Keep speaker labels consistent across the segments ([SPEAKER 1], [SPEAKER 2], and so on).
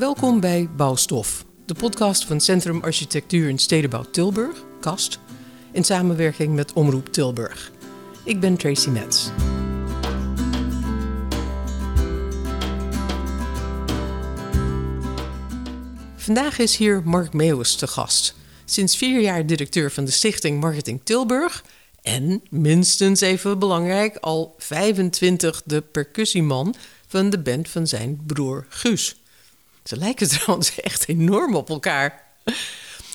[SPEAKER 1] Welkom bij Bouwstof, de podcast van Centrum Architectuur en Stedenbouw Tilburg, KAST, in samenwerking met Omroep Tilburg. Ik ben Tracy Metz. Vandaag is hier Mark Meeuwis te gast. Sinds vier jaar directeur van de Stichting Marketing Tilburg. En minstens even belangrijk, al 25 de percussieman van de band van zijn broer Guus. Ze lijken trouwens echt enorm op elkaar.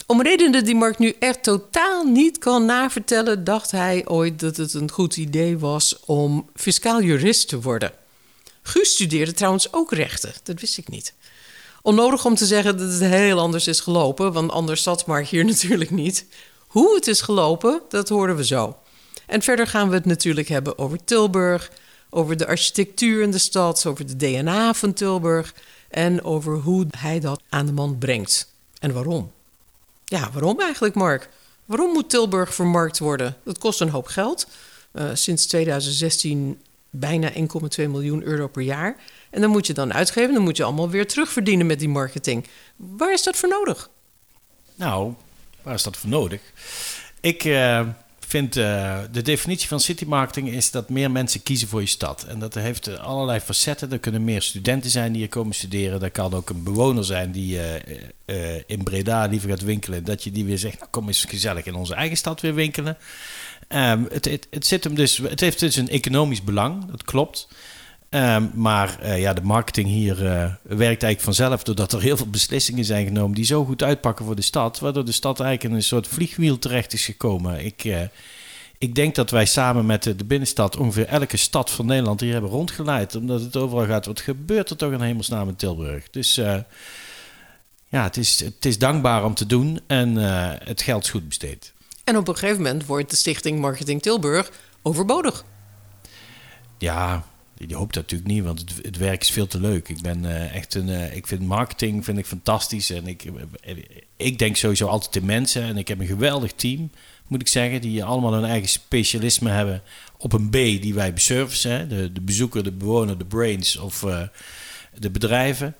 [SPEAKER 1] Om redenen die Mark nu echt totaal niet kan navertellen, dacht hij ooit dat het een goed idee was om fiscaal jurist te worden. Guus studeerde trouwens ook rechten, dat wist ik niet. Onnodig om te zeggen dat het heel anders is gelopen, want anders zat Mark hier natuurlijk niet. Hoe het is gelopen, dat horen we zo. En verder gaan we het natuurlijk hebben over Tilburg, over de architectuur in de stad, over de DNA van Tilburg en over hoe hij dat aan de man brengt. En waarom? Ja, waarom eigenlijk, Mark? Waarom moet Tilburg vermarkt worden? Dat kost een hoop geld. Uh, sinds 2016 bijna 1,2 miljoen euro per jaar. En dan moet je dan uitgeven, dan moet je allemaal weer terugverdienen met die marketing. Waar is dat voor nodig?
[SPEAKER 2] Nou, waar is dat voor nodig? Ik uh, vind uh, de definitie van city marketing is dat meer mensen kiezen voor je stad. En dat heeft allerlei facetten. Er kunnen meer studenten zijn die hier komen studeren. Er kan ook een bewoner zijn die uh, in Breda liever gaat winkelen. Dat je die weer zegt, nou kom eens gezellig in onze eigen stad weer winkelen. Het, het, het, zit hem dus, het heeft dus een economisch belang, dat klopt. Um, maar uh, ja, de marketing hier uh, werkt eigenlijk vanzelf doordat er heel veel beslissingen zijn genomen die zo goed uitpakken voor de stad, waardoor de stad eigenlijk in een soort vliegwiel terecht is gekomen. Ik, uh, ik denk dat wij samen met de, de, binnenstad ongeveer elke stad van Nederland hier hebben rondgeleid, omdat het overal gaat. Wat gebeurt er toch in hemelsnaam in Tilburg? Dus ja, het is, het is dankbaar om te doen en het geld is goed besteed.
[SPEAKER 1] En op een gegeven moment wordt de Stichting Marketing Tilburg overbodig.
[SPEAKER 2] Ja, je hoopt dat natuurlijk niet, want het, het, werk is veel te leuk. Ik ben uh, echt een. Uh, ik vind marketing vind ik fantastisch. En ik, ik denk sowieso altijd in mensen. En ik heb een geweldig team, moet ik zeggen, die allemaal hun eigen specialisme hebben op een B die wij beservicen. De, de bezoeker, de bewoner, de brains of de bedrijven.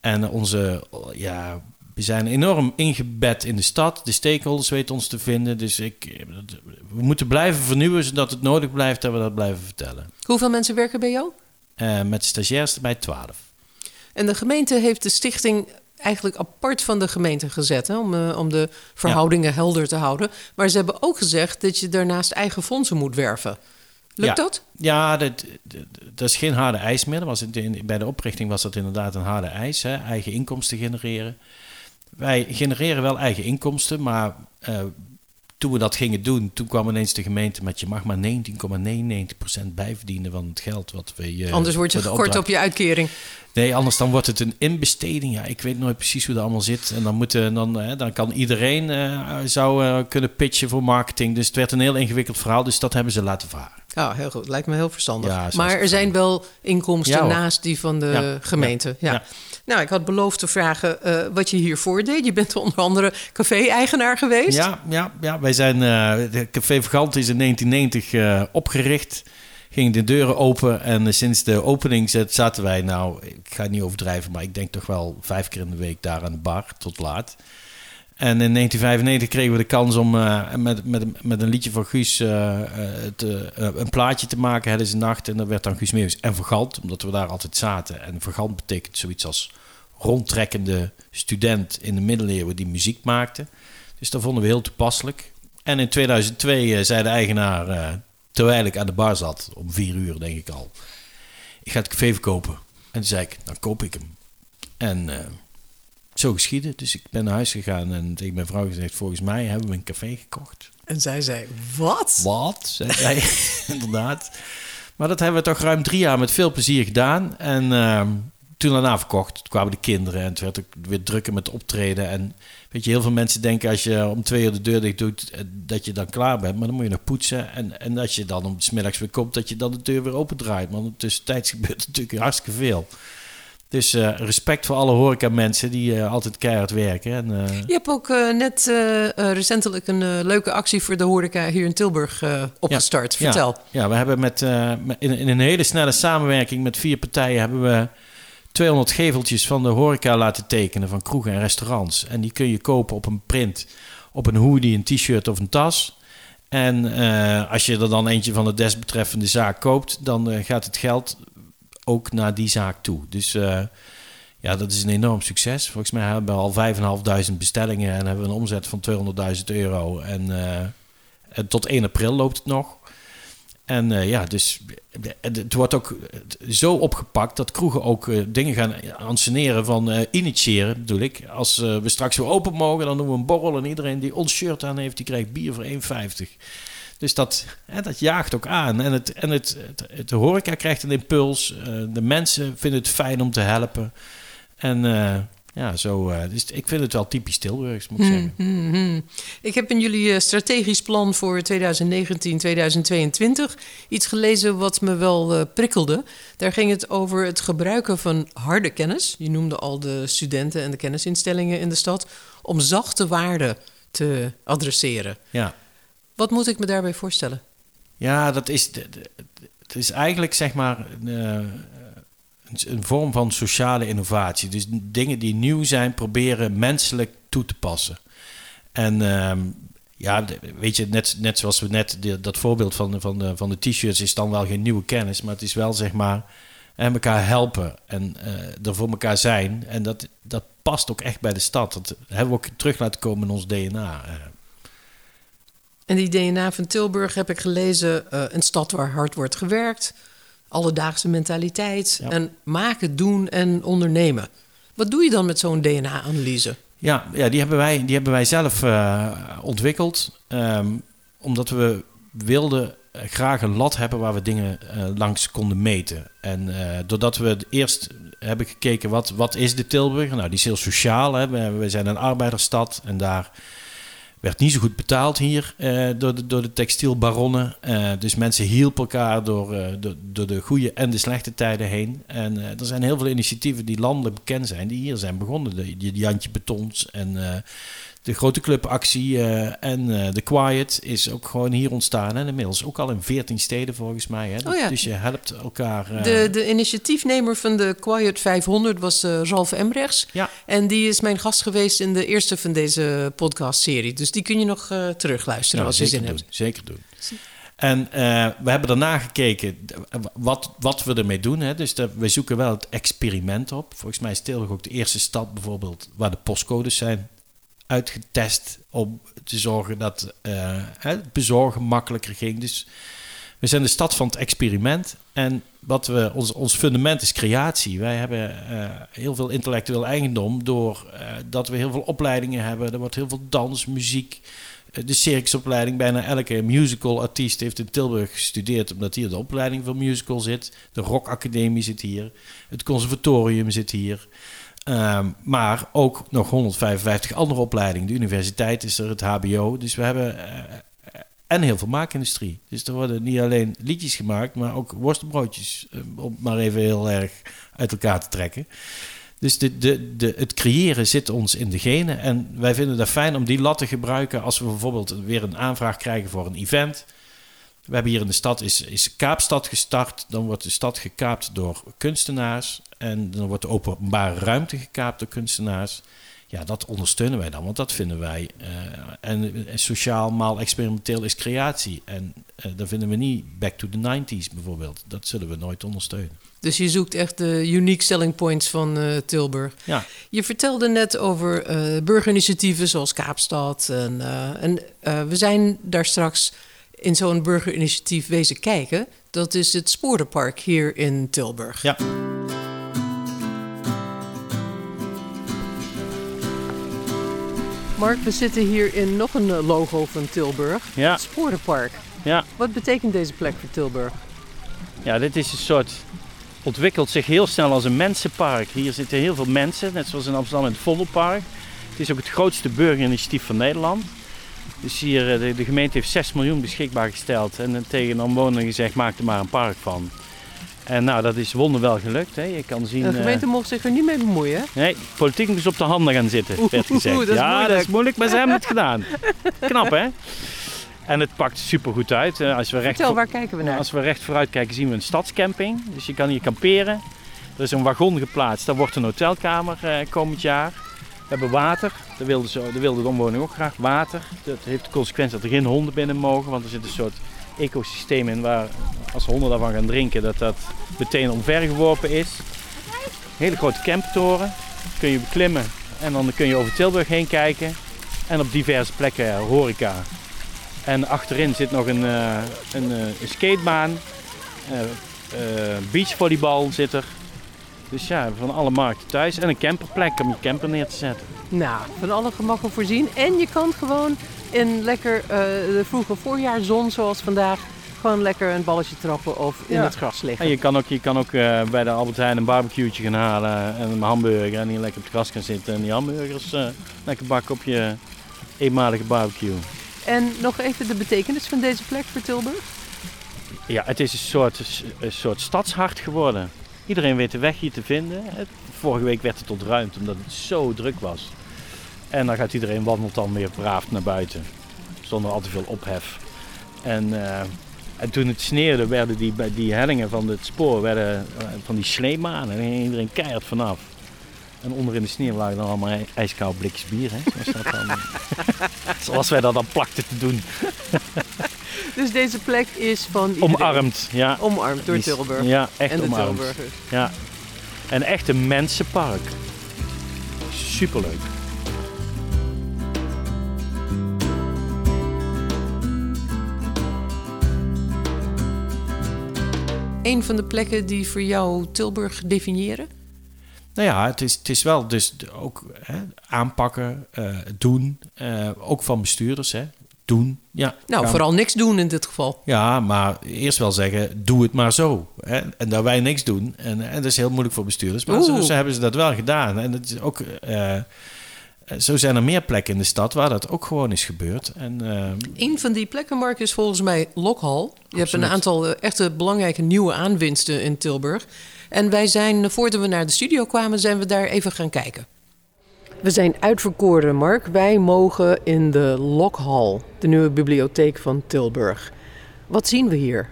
[SPEAKER 2] En onze ja, we zijn enorm ingebed in de stad. De stakeholders weten ons te vinden. Dus ik, we moeten blijven vernieuwen zodat het nodig blijft dat we dat blijven vertellen.
[SPEAKER 1] Hoeveel mensen werken bij jou?
[SPEAKER 2] Uh, met stagiairs bij 12.
[SPEAKER 1] En de gemeente heeft de stichting eigenlijk apart van de gemeente gezet hè, om, uh, om de verhoudingen ja. helder te houden. Maar ze hebben ook gezegd dat je daarnaast eigen fondsen moet werven. Lukt
[SPEAKER 2] ja.
[SPEAKER 1] dat?
[SPEAKER 2] Ja, dat, dat, is geen harde eis meer. Dat was in, bij de oprichting was dat inderdaad een harde eis. Hè, eigen inkomsten genereren. Wij genereren wel eigen inkomsten, maar uh, toen we dat gingen doen, toen kwam ineens de gemeente met je mag maar 19,99% bijverdienen van het geld wat we. Uh,
[SPEAKER 1] anders word je gekort op je uitkering.
[SPEAKER 2] Nee, anders dan wordt het een inbesteding. Ja, ik weet nooit precies hoe dat allemaal zit. En dan, moeten, dan, uh, dan kan iedereen uh, zou kunnen pitchen voor marketing. Dus het werd een heel ingewikkeld verhaal. Dus dat hebben ze laten varen.
[SPEAKER 1] Ja, oh, heel goed. Lijkt me heel verstandig. Ja, maar er zijn wel inkomsten ja, naast die van de ja, gemeente. ja. Nou, ik had beloofd te vragen uh, wat je hiervoor deed. Je bent onder andere café-eigenaar geweest.
[SPEAKER 2] Ja, ja, ja wij zijn... De Café Vagant is in 1990 uh, opgericht. Gingen de deuren open en sinds de opening zaten wij... Nou, ik ga het niet overdrijven, maar ik denk toch wel vijf keer in de week daar aan de bar tot laat. En in 1995 kregen we de kans om uh, met, met, met een liedje van Guus te, een plaatje te maken, Het is een nacht. En dat werd dan Guus Meeuwis en Vergant, omdat we daar altijd zaten. En Vergant betekent zoiets als rondtrekkende student in de middeleeuwen die muziek maakte. Dus dat vonden we heel toepasselijk. En in 2002 zei de eigenaar, terwijl ik aan de bar zat, om vier uur denk ik al... Ik ga het café verkopen. En toen zei ik, dan koop ik hem. En zo geschieden. Dus ik ben naar huis gegaan en tegen mijn vrouw gezegd: Volgens mij hebben we een café gekocht.
[SPEAKER 1] En zij zei: Wat?
[SPEAKER 2] Wat? Zei zij, inderdaad. Maar dat hebben we toch ruim drie jaar met veel plezier gedaan. En uh, toen daarna verkocht, toen kwamen de kinderen en het werd ook weer drukker met optreden. En weet je, heel veel mensen denken als je om twee uur de deur dicht doet, eh, dat je dan klaar bent. Maar dan moet je nog poetsen. En, en als je dan om smiddags weer komt, dat je dan de deur weer opendraait. Maar tussentijds gebeurt natuurlijk hartstikke veel. Dus uh, respect voor alle horeca-mensen die uh, altijd keihard werken. En, uh...
[SPEAKER 1] Je hebt ook net recentelijk een leuke actie voor de horeca hier in Tilburg opgestart. Vertel.
[SPEAKER 2] Ja, ja, we hebben met, in, in, een hele snelle samenwerking met vier partijen hebben we 200 geveltjes van de horeca laten tekenen van kroegen en restaurants. En die kun je kopen op een print, op een hoodie, een t-shirt of een tas. En eh, als je er dan eentje van de desbetreffende zaak koopt, dan eh, gaat het geld ook naar die zaak toe. Dus eh, ja, dat is een enorm succes. Volgens mij hebben we al 5.500 bestellingen en hebben we een omzet van 200.000 euro. En, en tot 1 april loopt het nog. En uh, ja, dus het wordt ook zo opgepakt dat kroegen ook dingen gaan anseneren van initiëren, bedoel ik. Als we straks weer open mogen, dan doen we een borrel en iedereen die ons shirt aan heeft, die krijgt bier voor 1,50. Dus dat, dat jaagt ook aan. En, het, en het, het, het, de horeca krijgt een impuls. de mensen vinden het fijn om te helpen. En ja, zo, uh, dus ik vind het wel typisch Tilburgs, moet ik
[SPEAKER 1] hmm,
[SPEAKER 2] zeggen.
[SPEAKER 1] Hmm, hmm. Ik heb in jullie uh, strategisch plan voor 2019, 2022 iets gelezen wat me wel uh, prikkelde. Daar ging het over het gebruiken van harde kennis. Je noemde al de studenten en de kennisinstellingen in de stad. Om zachte waarden te adresseren.
[SPEAKER 2] Ja.
[SPEAKER 1] Wat moet ik me daarbij voorstellen?
[SPEAKER 2] Ja, dat is, het is eigenlijk zeg maar een vorm van sociale innovatie. Dus dingen die nieuw zijn, proberen menselijk toe te passen. En ehm, ja, weet je, net, net zoals we net dat voorbeeld van, van de, van de t-shirts is dan wel geen nieuwe kennis, maar het is wel zeg maar en elkaar helpen en uh, er voor elkaar zijn. En dat, dat past ook echt bij de stad. Dat hebben we ook terug laten komen in ons DNA. Eh.
[SPEAKER 1] En die DNA van Tilburg heb ik gelezen, een stad waar hard wordt gewerkt alledaagse mentaliteit. En maken, doen en ondernemen. Wat doe je dan met zo'n DNA-analyse?
[SPEAKER 2] Ja, ja die, hebben wij, die hebben wij zelf uh, ontwikkeld. Um, omdat we wilden graag een lat hebben waar we dingen uh, langs konden meten. En uh, doordat we eerst hebben gekeken wat, wat is de Tilburg? Nou, die is heel sociaal. Hè? We, we zijn een arbeidersstad en daar werd niet zo goed betaald hier uh, door, de, door de textielbaronnen. Uh, dus mensen hielpen elkaar door, door, door, de goede en de slechte tijden heen. En er zijn heel veel initiatieven die landelijk bekend zijn, die hier zijn begonnen. De, de Jantje Betons en de grote clubactie en de Quiet is ook gewoon hier ontstaan. En inmiddels ook al in 14 steden volgens mij. Hè?
[SPEAKER 1] Oh ja.
[SPEAKER 2] Dus je helpt elkaar.
[SPEAKER 1] De, de initiatiefnemer van de Quiet 500 was Ralf Emrechts.
[SPEAKER 2] Ja.
[SPEAKER 1] En die is mijn gast geweest in de eerste van deze podcastserie. Dus die kun je nog terugluisteren als je zin
[SPEAKER 2] doen,
[SPEAKER 1] hebt.
[SPEAKER 2] Zeker doen. En uh, we hebben daarna gekeken wat, wat we ermee doen. Hè. Dus we zoeken wel het experiment op. Volgens mij is Tilburg ook de eerste stad bijvoorbeeld waar de postcodes zijn uitgetest om te zorgen dat uh, het bezorgen makkelijker ging. Dus we zijn de stad van het experiment. En wat we, ons, ons fundament is creatie. Wij hebben uh, heel veel intellectueel eigendom door uh, dat we heel veel opleidingen hebben. Er wordt heel veel dans, muziek. De circusopleiding, bijna elke musical artiest heeft in Tilburg gestudeerd, omdat hier de opleiding voor musical zit. De rockacademie zit hier. Het conservatorium zit hier. Um, maar ook nog 155 andere opleidingen. De universiteit is er, het HBO. Dus we hebben en heel veel maakindustrie. Dus er worden niet alleen liedjes gemaakt, maar ook worstenbroodjes. Om maar even heel erg uit elkaar te trekken. Dus de, de, het creëren zit ons in de genen. En wij vinden het fijn om die lat te gebruiken als we bijvoorbeeld weer een aanvraag krijgen voor een event. We hebben hier in de stad is, is Kaapstad gestart. Dan wordt de stad gekaapt door kunstenaars. En dan wordt de openbare ruimte gekaapt door kunstenaars. Ja, dat ondersteunen wij dan, want dat vinden wij. Uh, en, en, sociaal maal experimenteel is creatie. En uh, dan vinden we niet back to the 90s bijvoorbeeld. Dat zullen we nooit ondersteunen.
[SPEAKER 1] Dus je zoekt echt de unique selling points van uh, Tilburg.
[SPEAKER 2] Ja.
[SPEAKER 1] Je vertelde net over burgerinitiatieven zoals Kaapstad. En, en we zijn daar straks in zo'n burgerinitiatief wezen kijken. Dat is het Sporenpark hier in Tilburg.
[SPEAKER 2] Ja.
[SPEAKER 1] Mark, we zitten hier in nog een eh, logo van Tilburg.
[SPEAKER 3] Ja.
[SPEAKER 1] Het Sporenpark.
[SPEAKER 3] Ja.
[SPEAKER 1] Wat betekent deze plek voor Tilburg?
[SPEAKER 3] Ja, dit is een soort... ontwikkelt zich heel snel als een mensenpark. Hier zitten heel veel mensen, net zoals in Amsterdam in het Vondelpark. Het is ook het grootste burgerinitiatief van Nederland. Dus hier, eh, de, de gemeente heeft 6 miljoen beschikbaar gesteld. En tegen de omwonenden gezegd, maak er maar een park van. En nou, dat is wonderwel gelukt. Hè. Je kan zien,
[SPEAKER 1] de gemeente uh, mocht zich er niet mee bemoeien.
[SPEAKER 3] Nee, politiek moest op de handen gaan zitten,
[SPEAKER 1] Oeh,
[SPEAKER 3] werd gezegd.
[SPEAKER 1] dat is
[SPEAKER 3] ja,
[SPEAKER 1] moeilijk.
[SPEAKER 3] dat is moeilijk, maar ze hebben het gedaan. Knap, hè? En het pakt super goed uit. Als we recht
[SPEAKER 1] Vertel, waar kijken we naar?
[SPEAKER 3] Als we recht vooruit kijken, zien we een stadscamping. Dus je kan hier kamperen.
[SPEAKER 2] Er is een wagon geplaatst, daar wordt een hotelkamer eh, komend jaar. We hebben water, daar wilde, ze, daar wilde de omwoning ook graag water. Dat heeft de consequentie dat er geen honden binnen mogen, want er zit een soort ecosysteem in waar als honden daarvan gaan drinken, dat dat meteen omvergeworpen is. Hele grote camptoren, kun je beklimmen en dan kun je over Tilburg heen kijken. En op diverse plekken horeca. En achterin zit nog een, eh, een, eh, een skatebaan. Uh, beachvolleybal zit er. Dus ja, van alle markten thuis. En een camperplek om je camper neer te zetten.
[SPEAKER 1] Nou, van alle gemakken voorzien. En je kan gewoon in lekker de vroege voorjaarzon zoals vandaag gewoon lekker een balletje trappen of in het gras liggen.
[SPEAKER 2] En je kan ook, je kan ook uh, bij de Albert Heijn een barbecue'tje gaan halen en een hamburger en hier lekker op het gras gaan zitten en die hamburgers uh, lekker bakken op je eenmalige barbecue.
[SPEAKER 1] En nog even de betekenis van deze plek voor Tilburg?
[SPEAKER 2] Ja, het is een soort, een soort stadshart geworden. Iedereen weet de weg hier te vinden. Vorige week werd het ontruimd omdat het zo druk was. En dan gaat iedereen wandelt dan weer braaf naar buiten. Zonder al te veel ophef. En, uh, en toen het sneeuwde werden die, die hellingen van het spoor werden, uh, van die sleemanen. En iedereen keihard vanaf. En onder in de sneeuw lagen dan allemaal ijskoud blikjes bier. Hè? Zoals, dat dan, zoals wij dat dan plakten te doen.
[SPEAKER 1] dus deze plek is van iedereen.
[SPEAKER 2] Omarmd, ja.
[SPEAKER 1] Omarmd door Tilburg.
[SPEAKER 2] Ja, echt
[SPEAKER 1] en
[SPEAKER 2] omarmd.
[SPEAKER 1] Tilburgers.
[SPEAKER 2] Ja. En echt een mensenpark. Superleuk.
[SPEAKER 1] Een van de plekken die voor jou Tilburg definiëren?
[SPEAKER 4] Nou ja, het is, het is wel dus ook hè, aanpakken, uh, doen. Uh, ook van bestuurders, hè. Doen, ja.
[SPEAKER 1] Nou, vooral niks doen in dit geval.
[SPEAKER 4] Ja, maar eerst wel zeggen, doe het maar zo. Hè? En dat wij niks doen. En, en dat is heel moeilijk voor bestuurders. Maar zo, zo, hebben ze dat wel gedaan. En het is ook... Uh, zo zijn er meer plekken in de stad waar dat ook gewoon is gebeurd. En, uh,
[SPEAKER 1] een van die plekken, Mark, is volgens mij Lokhal. Je hebt een aantal echte belangrijke nieuwe aanwinsten in Tilburg. En wij zijn, voordat we naar de studio kwamen, zijn we daar even gaan kijken. We zijn uitverkoren, Mark. Wij mogen in de Lokhal, de nieuwe bibliotheek van Tilburg. Wat zien we hier?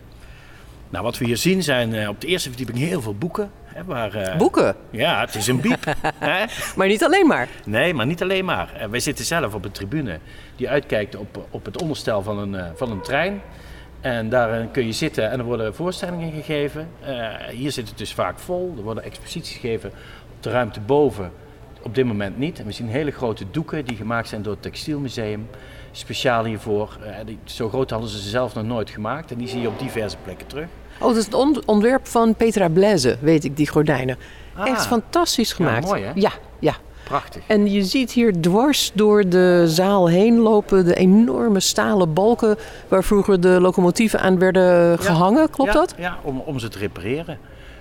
[SPEAKER 2] Nou, wat we hier zien zijn op de eerste verdieping heel veel boeken. Hè, waar, uh,
[SPEAKER 1] boeken?
[SPEAKER 2] Ja, het is een biep. hè?
[SPEAKER 1] Maar niet alleen maar?
[SPEAKER 2] Nee, maar niet alleen maar. Uh, wij zitten zelf op een tribune die uitkijkt op, op het onderstel van een, van een trein. En daar kun je zitten en er worden voorstellingen gegeven. Hier zit het dus vaak vol. Er worden exposities gegeven op de ruimte boven. Op dit moment niet. En we zien hele grote doeken die gemaakt zijn door het Textielmuseum. Speciaal hiervoor. Uh, die, zo groot hadden ze ze zelf nog nooit gemaakt. En die zie je op diverse plekken terug.
[SPEAKER 1] Oh, dat is het on ontwerp van Petra Blaise, weet ik, die gordijnen. Ah, Echt fantastisch gemaakt.
[SPEAKER 2] Ja, mooi hè?
[SPEAKER 1] Ja, ja.
[SPEAKER 2] Prachtig.
[SPEAKER 1] En je ziet hier dwars door de zaal heen lopen de enorme stalen balken waar vroeger de locomotieven aan werden gehangen. Klopt
[SPEAKER 2] ja,
[SPEAKER 1] dat?
[SPEAKER 2] Ja, om, om ze te repareren.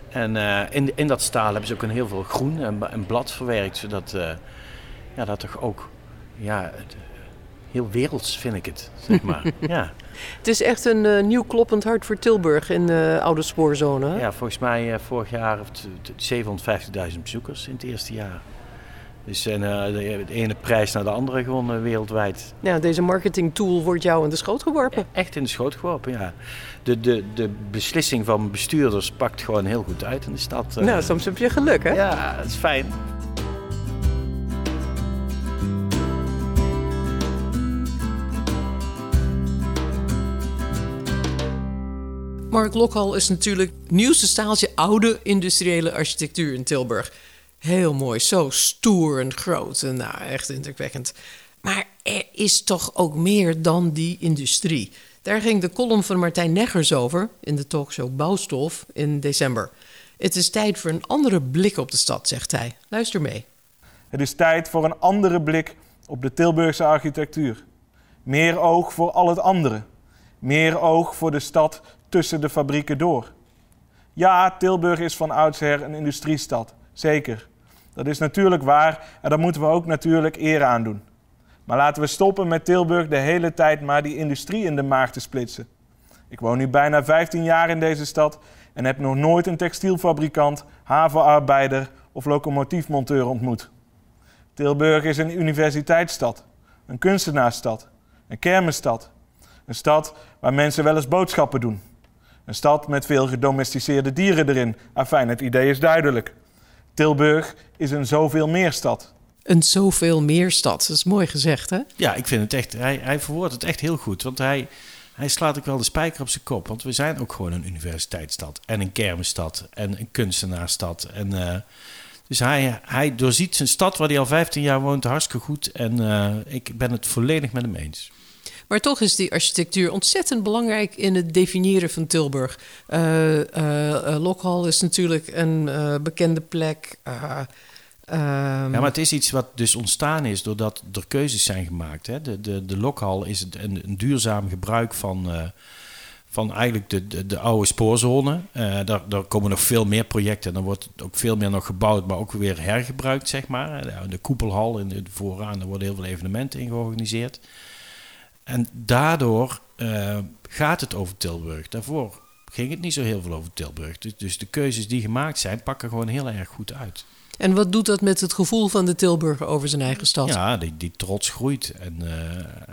[SPEAKER 2] En uh, in, in dat staal hebben ze ook een heel veel groen en, en blad verwerkt, zodat uh, ja, dat toch ook ja, het, heel werelds vind ik het, zeg maar. ja.
[SPEAKER 1] Het is echt een uh, nieuw kloppend hart voor Tilburg in de oude spoorzone. Hè?
[SPEAKER 2] Ja, volgens mij vorig jaar 750.000 bezoekers in het eerste jaar. Dus en, uh, de, de, ene prijs naar de andere gewoon uh, wereldwijd.
[SPEAKER 1] Ja, deze marketing tool wordt jou in de schoot geworpen.
[SPEAKER 2] Ja, echt in de schoot geworpen, ja. De, de, de beslissing van bestuurders pakt gewoon heel goed uit in de stad.
[SPEAKER 1] Nou, soms heb je geluk, hè?
[SPEAKER 2] Ja, dat is fijn.
[SPEAKER 1] Mark Lokhal is natuurlijk het nieuwste staaltje oude industriële architectuur in Tilburg. Heel mooi, zo stoer en groot. En nou, echt indrukwekkend. Maar er is toch ook meer dan die industrie. Daar ging de column van Martijn Neggers over in de talkshow Bouwstof in december. Het is tijd voor een andere blik op de stad, zegt hij. Luister mee.
[SPEAKER 5] Het is tijd voor een andere blik op de Tilburgse architectuur. Meer oog voor al het andere. Meer oog voor de stad tussen de fabrieken door. Ja, Tilburg is van oudsher een industriestad, zeker. Dat is natuurlijk waar en daar moeten we ook natuurlijk eer aan doen. Maar laten we stoppen met Tilburg de hele tijd maar die industrie in de maag te splitsen. Ik woon nu bijna 15 jaar in deze stad en heb nog nooit een textielfabrikant, havenarbeider of locomotiefmonteur ontmoet. Tilburg is een universiteitsstad, een kunstenaarsstad, een kermisstad. Een stad waar mensen wel eens boodschappen doen. Een stad met veel gedomesticeerde dieren erin. Afijn, het idee is duidelijk. Tilburg is een zoveel meer stad.
[SPEAKER 1] Een zoveel meer stad. Dat is mooi gezegd, hè?
[SPEAKER 2] Ja, ik vind het echt, hij, hij verwoordt het echt heel goed. Want hij, hij slaat ook wel de spijker op zijn kop. Want we zijn ook gewoon een universiteitsstad. En een kermisstad. En een kunstenaarstad. En, uh, dus hij, hij doorziet zijn stad waar hij al 15 jaar woont hartstikke goed. En uh, ik ben het volledig met hem eens.
[SPEAKER 1] Maar toch is die architectuur ontzettend belangrijk in het definiëren van Tilburg. Uh, Lokhal is natuurlijk een bekende plek.
[SPEAKER 2] Um... Ja, maar het is iets wat dus ontstaan is doordat er keuzes zijn gemaakt. Hè? De, de, de Lokhal is een, een duurzaam gebruik van, van eigenlijk de, de, de, oude spoorzone. Uh, daar, daar komen nog veel meer projecten. Dan wordt ook veel meer nog gebouwd, maar ook weer hergebruikt, zeg maar. De, de koepelhal in de vooraan, daar worden heel veel evenementen in georganiseerd. En daardoor uh, gaat het over Tilburg. Daarvoor ging het niet zo heel veel over Tilburg. Dus, dus de keuzes die gemaakt zijn, pakken gewoon heel erg goed uit.
[SPEAKER 1] En wat doet dat met het gevoel van de Tilburger over zijn eigen stad?
[SPEAKER 2] Ja, die, die trots groeit. En uh,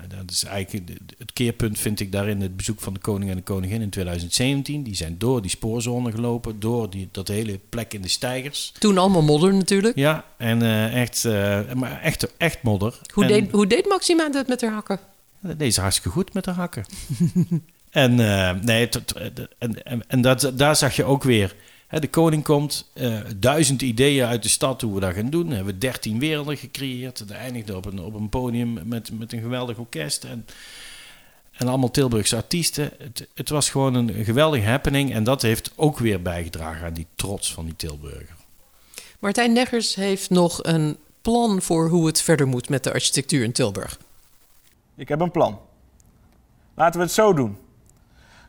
[SPEAKER 2] dat is eigenlijk het keerpunt vind ik daarin het bezoek van de koning en de koningin in 2017. Die zijn door die spoorzone gelopen, door die, dat hele plek in de steigers.
[SPEAKER 1] Toen allemaal modder natuurlijk.
[SPEAKER 2] Ja, en uh, echt, uh, maar echt, echt modder.
[SPEAKER 1] Hoe,
[SPEAKER 2] en,
[SPEAKER 1] deed, hoe deed Maxima dat met haar hakken?
[SPEAKER 2] Deze hartstikke goed met haar hakken. en uh, nee, en, en, en dat, daar zag je ook weer. Hè, de koning komt, duizend ideeën uit de stad hoe we dat gaan doen. We hebben dertien werelden gecreëerd. Dat eindigde op een, op een podium met, met een geweldig orkest. En, en allemaal Tilburgse artiesten. Het, het was gewoon een geweldige happening. En dat heeft ook weer bijgedragen aan die trots van die Tilburger.
[SPEAKER 1] Martijn Neggers heeft nog een plan voor hoe het verder moet met de architectuur in Tilburg.
[SPEAKER 5] Ik heb een plan. Laten we het zo doen.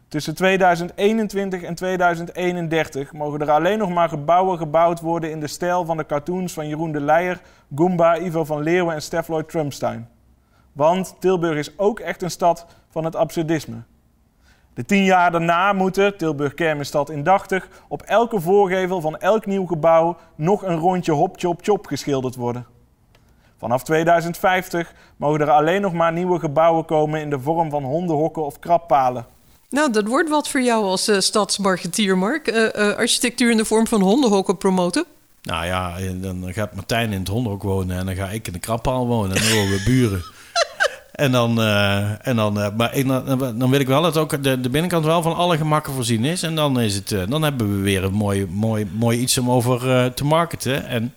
[SPEAKER 5] Tussen 2021 en 2031 mogen er alleen nog maar gebouwen gebouwd worden in de stijl van de cartoons van Jeroen de Leijer, Goomba, Ivo van Leeuwen en Stef Lloyd Trumpstein. Want Tilburg is ook echt een stad van het absurdisme. De tien jaar daarna moeten, Tilburg Kermisstad indachtig, op elke voorgevel van elk nieuw gebouw nog een rondje hop chop chop geschilderd worden. Vanaf 2050 mogen er alleen nog maar nieuwe gebouwen komen in de vorm van hondenhokken of krappalen.
[SPEAKER 1] Nou, dat wordt wat voor jou als uh, stadsmarketeer, Mark. Uh, uh, architectuur in de vorm van hondenhokken promoten.
[SPEAKER 2] Nou ja, dan gaat Martijn in het hondenhok wonen en dan ga ik in de krappaal wonen. En dan worden we buren. en dan, en dan, maar ik, dan, dan wil ik wel dat ook de, de, binnenkant wel van alle gemakken voorzien is. En dan, is het, dan hebben we weer een mooi, mooi, mooi iets om over te marketen. En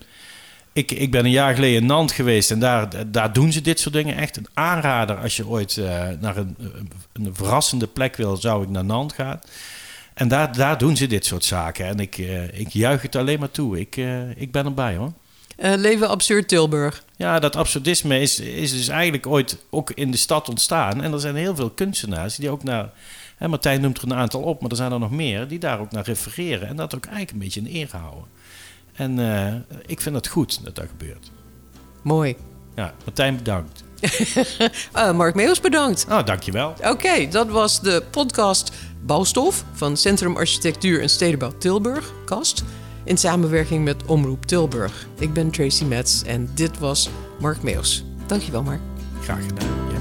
[SPEAKER 2] ik, ik ben een jaar geleden in Nant geweest en daar, daar doen ze dit soort dingen echt. Een aanrader als je ooit uh, naar een, een verrassende plek wil, zou ik naar Nant gaan. En daar, daar doen ze dit soort zaken. En ik, uh, ik juich het alleen maar toe. Ik, uh, ik ben erbij hoor.
[SPEAKER 1] leven absurd Tilburg.
[SPEAKER 2] Ja, dat absurdisme is, is dus eigenlijk ooit ook in de stad ontstaan. En er zijn heel veel kunstenaars die ook naar... Hè, Martijn noemt er een aantal op, maar er zijn er nog meer... die daar ook naar refereren en dat ook eigenlijk een beetje in eer houden. En uh, ik vind het goed dat dat gebeurt.
[SPEAKER 1] Mooi.
[SPEAKER 2] Ja, Martijn bedankt.
[SPEAKER 1] uh, Mark Meeuws bedankt.
[SPEAKER 2] Oh, dankjewel.
[SPEAKER 1] Oké, okay, dat was de podcast Bouwstof van Centrum Architectuur en Stedenbouw Tilburg, KAST, in samenwerking met Omroep Tilburg. Ik ben Tracy Metz en dit was Mark Meeuws. Dankjewel, Mark.
[SPEAKER 2] Graag gedaan.